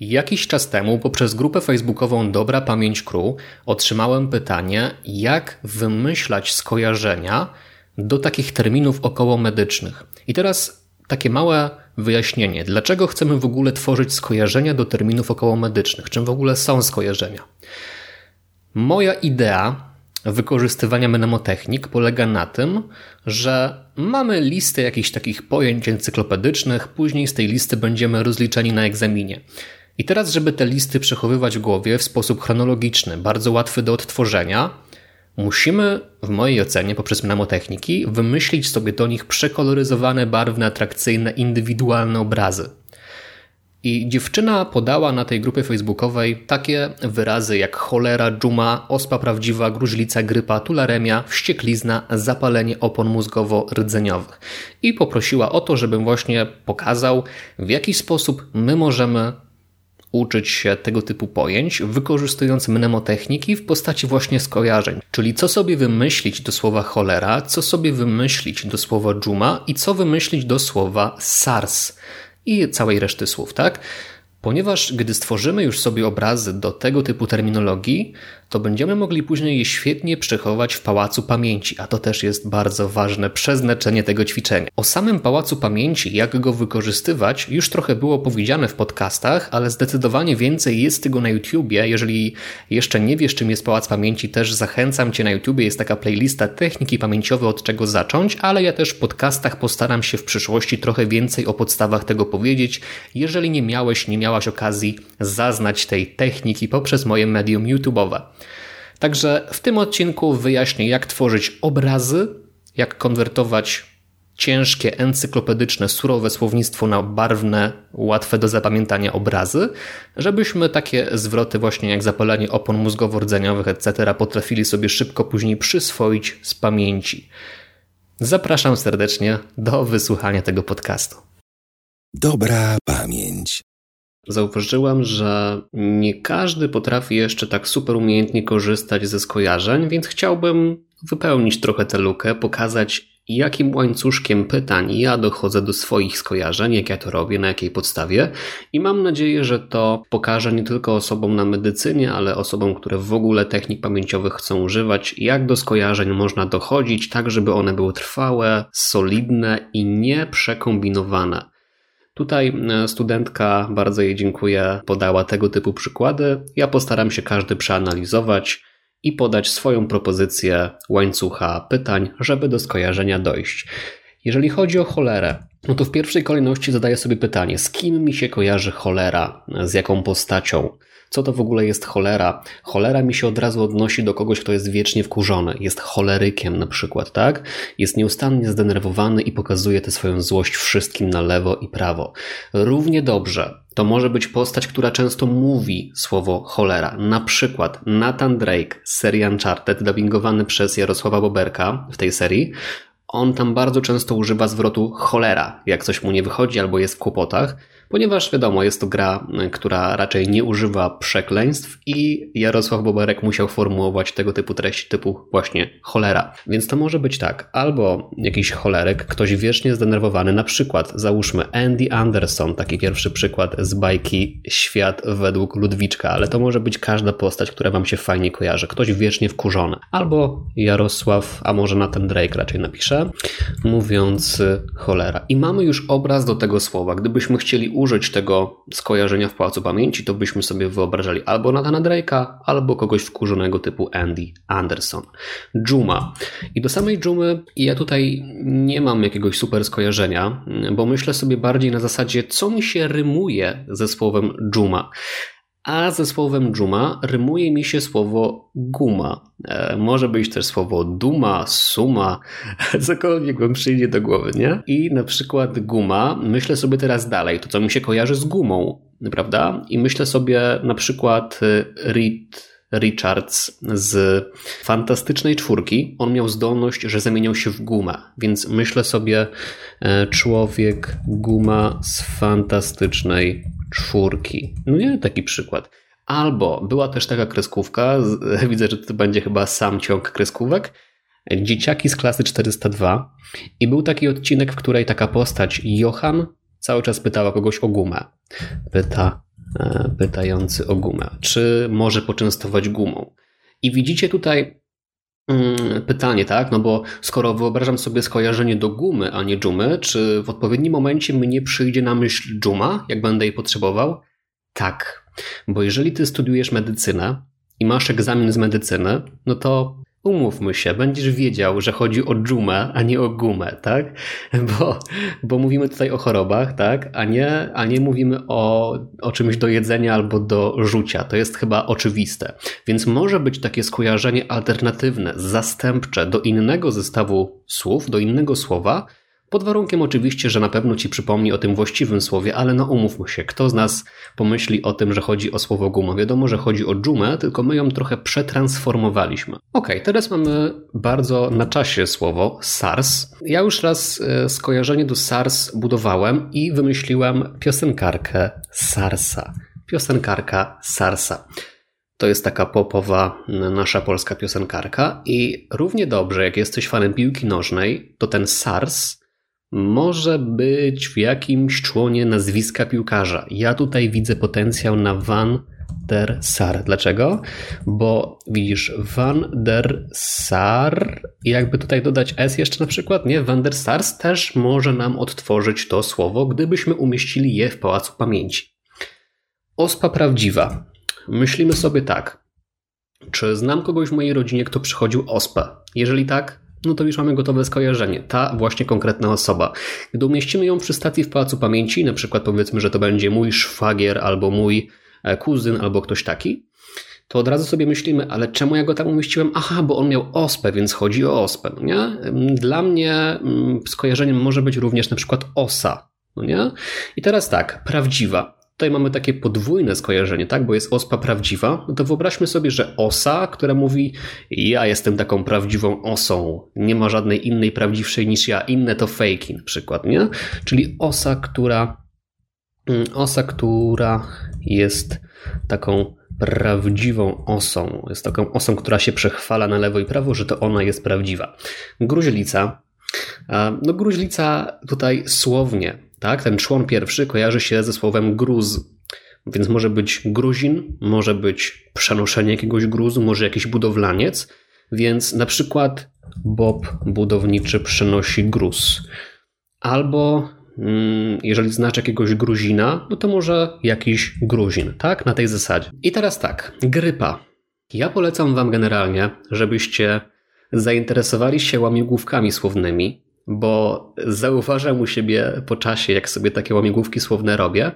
Jakiś czas temu poprzez grupę facebookową Dobra Pamięć Crew otrzymałem pytanie, jak wymyślać skojarzenia do takich terminów około medycznych. I teraz takie małe wyjaśnienie, dlaczego chcemy w ogóle tworzyć skojarzenia do terminów około medycznych, czym w ogóle są skojarzenia. Moja idea wykorzystywania mnemotechnik polega na tym, że mamy listę jakichś takich pojęć encyklopedycznych, później z tej listy będziemy rozliczeni na egzaminie. I teraz, żeby te listy przechowywać w głowie w sposób chronologiczny, bardzo łatwy do odtworzenia, musimy, w mojej ocenie, poprzez mnemotechniki, wymyślić sobie do nich przekoloryzowane, barwne, atrakcyjne, indywidualne obrazy. I dziewczyna podała na tej grupie facebookowej takie wyrazy jak cholera, dżuma, ospa prawdziwa, gruźlica, grypa, tularemia, wścieklizna, zapalenie opon mózgowo-rdzeniowych. I poprosiła o to, żebym właśnie pokazał, w jaki sposób my możemy uczyć się tego typu pojęć, wykorzystując mnemotechniki w postaci właśnie skojarzeń. Czyli co sobie wymyślić do słowa cholera, co sobie wymyślić do słowa dżuma i co wymyślić do słowa SARS i całej reszty słów, tak? Ponieważ gdy stworzymy już sobie obrazy do tego typu terminologii, to będziemy mogli później je świetnie przechować w pałacu pamięci, a to też jest bardzo ważne przeznaczenie tego ćwiczenia. O samym pałacu pamięci, jak go wykorzystywać, już trochę było powiedziane w podcastach, ale zdecydowanie więcej jest tego na YouTubie. Jeżeli jeszcze nie wiesz, czym jest pałac pamięci, też zachęcam cię na YouTubie. Jest taka playlista techniki pamięciowe, od czego zacząć, ale ja też w podcastach postaram się w przyszłości trochę więcej o podstawach tego powiedzieć. Jeżeli nie miałeś, nie miałaś okazji zaznać tej techniki poprzez moje medium YouTube'owe. Także w tym odcinku wyjaśnię, jak tworzyć obrazy, jak konwertować ciężkie, encyklopedyczne, surowe słownictwo na barwne, łatwe do zapamiętania obrazy, żebyśmy takie zwroty właśnie jak zapalenie opon mózgowo-rdzeniowych, etc. potrafili sobie szybko później przyswoić z pamięci. Zapraszam serdecznie do wysłuchania tego podcastu. Dobra pamięć. Zauważyłem, że nie każdy potrafi jeszcze tak super umiejętnie korzystać ze skojarzeń, więc chciałbym wypełnić trochę tę lukę, pokazać jakim łańcuszkiem pytań ja dochodzę do swoich skojarzeń, jak ja to robię, na jakiej podstawie i mam nadzieję, że to pokaże nie tylko osobom na medycynie, ale osobom, które w ogóle technik pamięciowych chcą używać, jak do skojarzeń można dochodzić, tak żeby one były trwałe, solidne i nie przekombinowane. Tutaj e, studentka, bardzo jej dziękuję, podała tego typu przykłady. Ja postaram się każdy przeanalizować i podać swoją propozycję łańcucha pytań, żeby do skojarzenia dojść. Jeżeli chodzi o cholerę, no to w pierwszej kolejności zadaję sobie pytanie, z kim mi się kojarzy cholera, z jaką postacią? Co to w ogóle jest cholera? Cholera mi się od razu odnosi do kogoś, kto jest wiecznie wkurzony, jest cholerykiem na przykład, tak? Jest nieustannie zdenerwowany i pokazuje tę swoją złość wszystkim na lewo i prawo. Równie dobrze to może być postać, która często mówi słowo cholera. Na przykład Nathan Drake z serii Uncharted, dubbingowany przez Jarosława Boberka w tej serii, on tam bardzo często używa zwrotu cholera, jak coś mu nie wychodzi albo jest w kłopotach ponieważ wiadomo, jest to gra, która raczej nie używa przekleństw i Jarosław Boberek musiał formułować tego typu treści typu właśnie cholera. Więc to może być tak, albo jakiś cholerek, ktoś wiecznie zdenerwowany, na przykład załóżmy Andy Anderson, taki pierwszy przykład z bajki Świat według Ludwiczka, ale to może być każda postać, która wam się fajnie kojarzy, ktoś wiecznie wkurzony. Albo Jarosław, a może na ten Drake raczej napisze, mówiąc cholera. I mamy już obraz do tego słowa. Gdybyśmy chcieli użyć tego skojarzenia w Pałacu Pamięci, to byśmy sobie wyobrażali albo Nathana Drake'a, albo kogoś wkurzonego typu Andy Anderson. Juma. I do samej Jumy ja tutaj nie mam jakiegoś super skojarzenia, bo myślę sobie bardziej na zasadzie, co mi się rymuje ze słowem Juma a ze słowem dżuma rymuje mi się słowo guma. E, może być też słowo duma, suma, cokolwiek wam przyjdzie do głowy, nie? I na przykład guma, myślę sobie teraz dalej, to co mi się kojarzy z gumą, prawda? I myślę sobie na przykład e, Reed Richards z fantastycznej czwórki. On miał zdolność, że zamieniał się w gumę, więc myślę sobie e, człowiek guma z fantastycznej czwórki. No nie, taki przykład. Albo była też taka kreskówka, widzę, że to będzie chyba sam ciąg kreskówek, Dzieciaki z klasy 402 i był taki odcinek, w której taka postać Johan cały czas pytała kogoś o gumę. Pyta, pytający o gumę. Czy może poczęstować gumą? I widzicie tutaj mm, pytanie, tak? No bo skoro wyobrażam sobie skojarzenie do gumy, a nie dżumy, czy w odpowiednim momencie mnie przyjdzie na myśl dżuma, jak będę jej potrzebował? Tak. Bo jeżeli ty studiujesz medycynę i masz egzamin z medycyny, no to umówmy się, będziesz wiedział, że chodzi o dżumę, a nie o gumę, tak? Bo, bo mówimy tutaj o chorobach, tak? A nie, a nie mówimy o, o czymś do jedzenia albo do rzucia. To jest chyba oczywiste. Więc może być takie skojarzenie alternatywne, zastępcze do innego zestawu słów, do innego słowa, pod warunkiem oczywiście, że na pewno ci przypomni o tym właściwym słowie, ale no umówmy się, kto z nas pomyśli o tym, że chodzi o słowo guma? Wiadomo, że chodzi o dżumę, tylko my ją trochę przetransformowaliśmy. Ok, teraz mamy bardzo na czasie słowo SARS. Ja już raz e, skojarzenie do SARS budowałem i wymyśliłem piosenkarkę SARSa. Piosenkarka SARSa. To jest taka popowa nasza polska piosenkarka i równie dobrze, jak jesteś fanem piłki nożnej, to ten SARS może być w jakimś członie nazwiska piłkarza. Ja tutaj widzę potencjał na Van der Sar. Dlaczego? Bo widzisz, Van der Sar, jakby tutaj dodać S jeszcze na przykład, nie? Van der Sars też może nam odtworzyć to słowo, gdybyśmy umieścili je w pałacu pamięci. Ospa prawdziwa. Myślimy sobie tak. Czy znam kogoś w mojej rodzinie, kto przychodził ospę? Jeżeli tak, no to już mamy gotowe skojarzenie. Ta właśnie konkretna osoba. Gdy umieścimy ją przy stacji w Pałacu Pamięci, na przykład powiedzmy, że to będzie mój szwagier albo mój e, kuzyn albo ktoś taki, to od razu sobie myślimy, ale czemu ja go tam umieściłem? Aha, bo on miał ospę, więc chodzi o ospę. No nie? Dla mnie mm, skojarzeniem może być również na przykład osa. No nie? I teraz tak, prawdziwa. Tutaj mamy takie podwójne skojarzenie, tak? Bo jest ospa prawdziwa. No to wyobraźmy sobie, że osa, która mówi: Ja jestem taką prawdziwą osą, nie ma żadnej innej prawdziwszej niż ja, inne to fejki na przykład, nie? Czyli osa, która. Mm, osa, która jest taką prawdziwą osą. Jest taką osą, która się przechwala na lewo i prawo, że to ona jest prawdziwa. Gruźlica. No, gruźlica tutaj słownie tak? Ten człon pierwszy kojarzy się ze słowem gruz. Więc może być gruzin, może być przenoszenie jakiegoś gruzu, może jakiś budowlaniec. Więc na przykład Bob budowniczy przenosi gruz. Albo mm, jeżeli znasz jakiegoś gruzina, no to może jakiś gruzin, tak? Na tej zasadzie. I teraz tak, grypa. Ja polecam Wam generalnie, żebyście zainteresowali się łamigłówkami słownymi, bo zauważam u siebie po czasie, jak sobie takie łamigłówki słowne robię,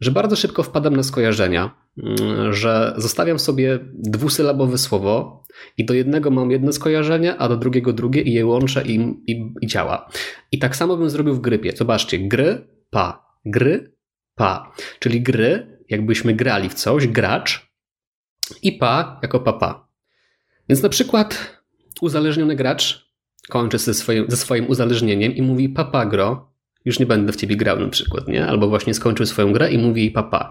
że bardzo szybko wpadam na skojarzenia, mm, że zostawiam sobie dwusylabowe słowo i do jednego mam jedno skojarzenie, a do drugiego drugie i je łączę i, i, i działa. I tak samo bym zrobił w grypie. Zobaczcie, gry, pa, gry, pa. Czyli gry, jakbyśmy grali w coś, gracz i pa jako papa. Więc na przykład uzależniony gracz kończy ze swoim, ze swoim uzależnieniem i mówi papagro, już nie będę w ciebie grał na przykład, nie? Albo właśnie skończył swoją grę i mówi papa.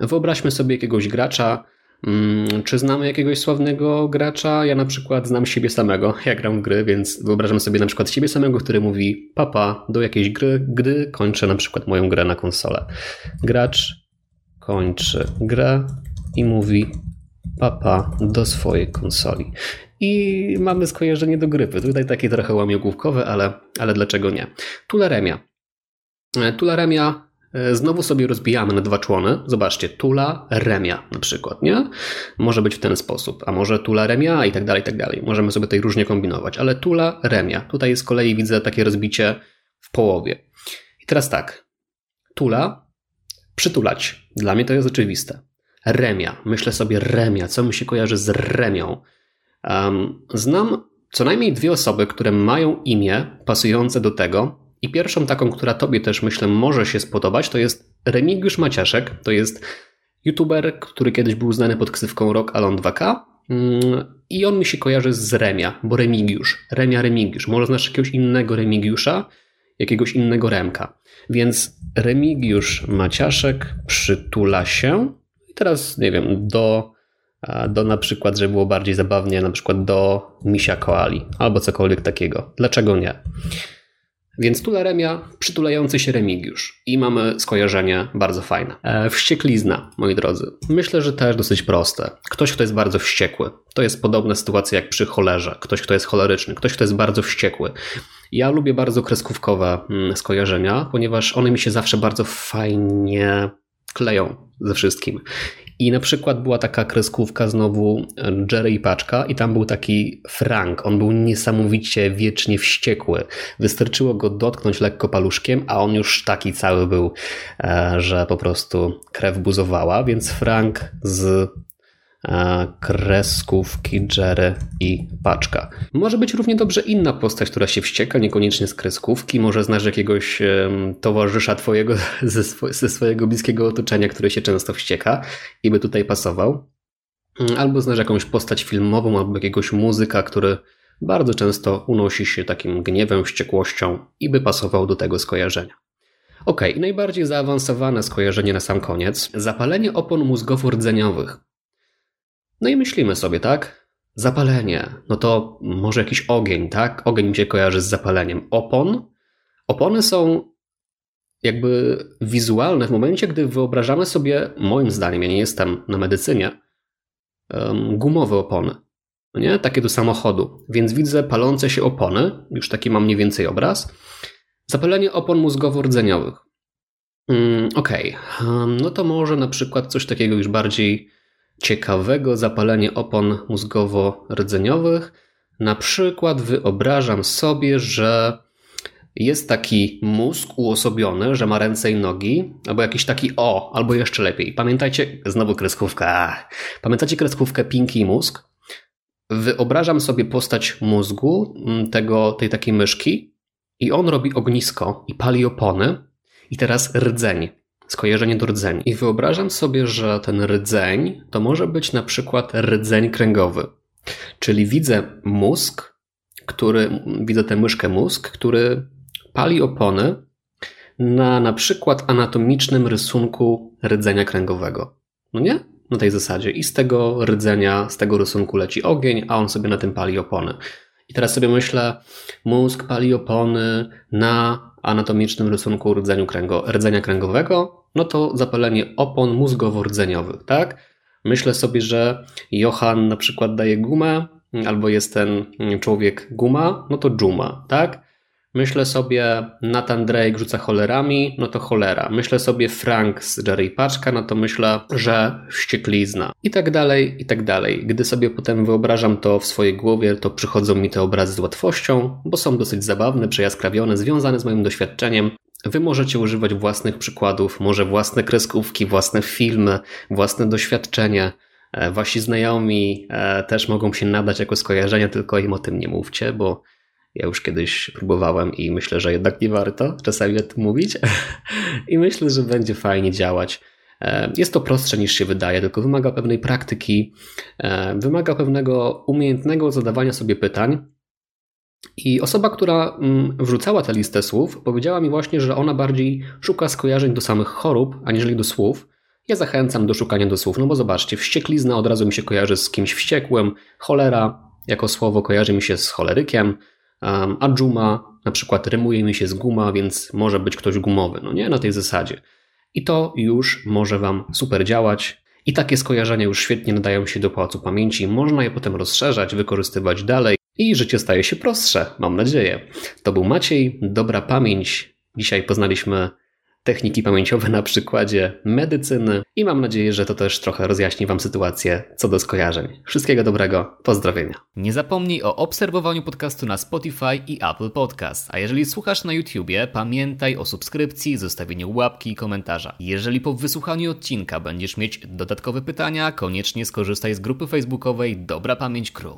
Wyobraźmy sobie jakiegoś gracza, hmm, czy znamy jakiegoś sławnego gracza? Ja na przykład znam siebie samego, ja gram w gry, więc wyobrażam sobie na przykład siebie samego, który mówi papa do jakiejś gry, gdy kończę na przykład moją grę na konsolę. Gracz kończy grę i mówi papa do swojej konsoli i mamy skojarzenie do grypy. Tutaj takie trochę łamiogłówkowe, ale, ale dlaczego nie? Tularemia. E, tularemia e, znowu sobie rozbijamy na dwa człony. Zobaczcie, tula, remia na przykład, nie? Może być w ten sposób, a może tula, remia i tak dalej, i tak dalej. Możemy sobie tutaj różnie kombinować, ale tula, remia. Tutaj z kolei widzę takie rozbicie w połowie. I teraz tak, tula, przytulać. Dla mnie to jest oczywiste. Remia. Myślę sobie remia. Co mi się kojarzy z remią? Znam co najmniej dwie osoby, które mają imię pasujące do tego. I pierwszą taką, która tobie też myślę może się spodobać, to jest Remigiusz Maciaszek. To jest youtuber, który kiedyś był znany pod ksywką Rock Alon 2K. Mm, I on mi się kojarzy z Remia, bo Remigiusz. Remia Remigiusz. Może znasz jakiegoś innego Remigiusza, jakiegoś innego Remka. Więc Remigiusz Maciaszek przytula się. I teraz, nie wiem, do do na przykład, żeby było bardziej zabawnie, na przykład do misia koali albo cokolwiek takiego. Dlaczego nie? Więc tularemia, przytulający się Remigiusz. I mamy skojarzenie bardzo fajne. E, wścieklizna, moi drodzy. Myślę, że też dosyć proste. Ktoś, kto jest bardzo wściekły. To jest podobna sytuacja jak przy cholerze. Ktoś, kto jest choleryczny. Ktoś, kto jest bardzo wściekły. Ja lubię bardzo kreskówkowe mm, skojarzenia, ponieważ one mi się zawsze bardzo fajnie kleją ze wszystkim. I na przykład była taka kreskówka znowu e, Jerry i Paczka i tam był taki Frank. On był niesamowicie wiecznie wściekły. Wystarczyło go dotknąć lekko paluszkiem, a on już taki cały był, e, że po prostu krew buzowała. Więc Frank z kreskówki Jerry i Paczka. Może być równie dobrze inna postać, która się wścieka, niekoniecznie z kreskówki. Może znasz jakiegoś towarzysza twojego ze, ze swojego bliskiego otoczenia, który się często wścieka i by tutaj pasował. Albo znasz jakąś postać filmową, albo jakiegoś muzyka, który bardzo często unosi się takim gniewem, wściekłością i by pasował do tego skojarzenia. Ok, najbardziej zaawansowane skojarzenie na sam koniec. Zapalenie opon mózgowo-rdzeniowych. No i myślimy sobie, tak? Zapalenie, no to może jakiś ogień, tak? Ogień mi się kojarzy z zapaleniem. Opon? Opony są jakby wizualne w momencie, gdy wyobrażamy sobie, moim zdaniem, ja nie jestem na medycynie, um, gumowe opony. Nie? Takie do samochodu. Więc widzę palące się opony, już taki mam mniej więcej obraz. Zapalenie opon mózgowo-rdzeniowych. Mm, Okej, okay. no to może na przykład coś takiego już bardziej ciekawego zapalenie opon mózgowo-rdzeniowych. Na przykład wyobrażam sobie, że jest taki mózg uosobiony, że ma ręce i nogi, albo jakiś taki o, albo jeszcze lepiej. Pamiętajcie, znowu kreskówka. Pamiętacie kreskówkę Pinky Mózg? Wyobrażam sobie postać mózgu mm, tego, tej takiej myszki i on robi ognisko i pali opony i teraz rdzeń skojarzenie do rdzeni. I wyobrażam sobie, że ten rdzeń to może być na przykład rdzeń kręgowy. Czyli widzę mózg, który, widzę tę myszkę mózg, który pali opony na na przykład anatomicznym rysunku rdzenia kręgowego. No nie? Na tej zasadzie. I z tego rdzenia, z tego rysunku leci ogień, a on sobie na tym pali opony. I teraz sobie myślę, mózg pali opony na anatomicznym rysunku rdzenia kręgowego, no to zapalenie opon mózgowo-rdzeniowych, tak? Myślę sobie, że Johan na przykład daje gumę, albo jest ten człowiek guma, no to dżuma, tak? Myślę sobie Nathan Drake rzuca cholerami, no to cholera. Myślę sobie Frank z Jerry Paczka, no to myślę, że wścieklizna. I tak dalej, i tak dalej. Gdy sobie potem wyobrażam to w swojej głowie, to przychodzą mi te obrazy z łatwością, bo są dosyć zabawne, przejaskrawione, związane z moim doświadczeniem. Wy możecie używać własnych przykładów, może własne kreskówki, własne filmy, własne doświadczenie. E, wasi znajomi e, też mogą się nadać jako skojarzenia, tylko im o tym nie mówcie, bo ja już kiedyś próbowałem i myślę, że jednak nie warto czasami o tym mówić. I myślę, że będzie fajnie działać. E, jest to prostsze niż się wydaje, tylko wymaga pewnej praktyki, wymaga pewnego umiejętnego zadawania sobie pytań. I osoba, która mm, wrzucała tę listę słów, powiedziała mi właśnie, że ona bardziej szuka skojarzeń do samych chorób, aniżeli do słów. Ja zachęcam do szukania do słów, no bo zobaczcie, wścieklizna od razu mi się kojarzy z kimś wściekłym, cholera jako słowo kojarzy mi się z cholerykiem, a dżuma na przykład rymuje mi się z guma, więc może być ktoś gumowy, no nie? Na tej zasadzie. I to już może Wam super działać. I takie skojarzenia już świetnie nadają się do pałacu pamięci. Można je potem rozszerzać, wykorzystywać dalej i życie staje się prostsze, mam nadzieję. To był Maciej, dobra pamięć. Dzisiaj poznaliśmy techniki pamięciowe na przykładzie medycyny i mam nadzieję, że to też trochę rozjaśni Wam sytuację co do skojarzeń. Wszystkiego dobrego, pozdrowienia. Nie zapomnij o obserwowaniu podcastu na Spotify i Apple Podcast, a jeżeli słuchasz na YouTubie, pamiętaj o subskrypcji, zostawieniu łapki i komentarza. Jeżeli po wysłuchaniu odcinka będziesz mieć dodatkowe pytania, koniecznie skorzystaj z grupy facebookowej Dobra Pamięć Crew.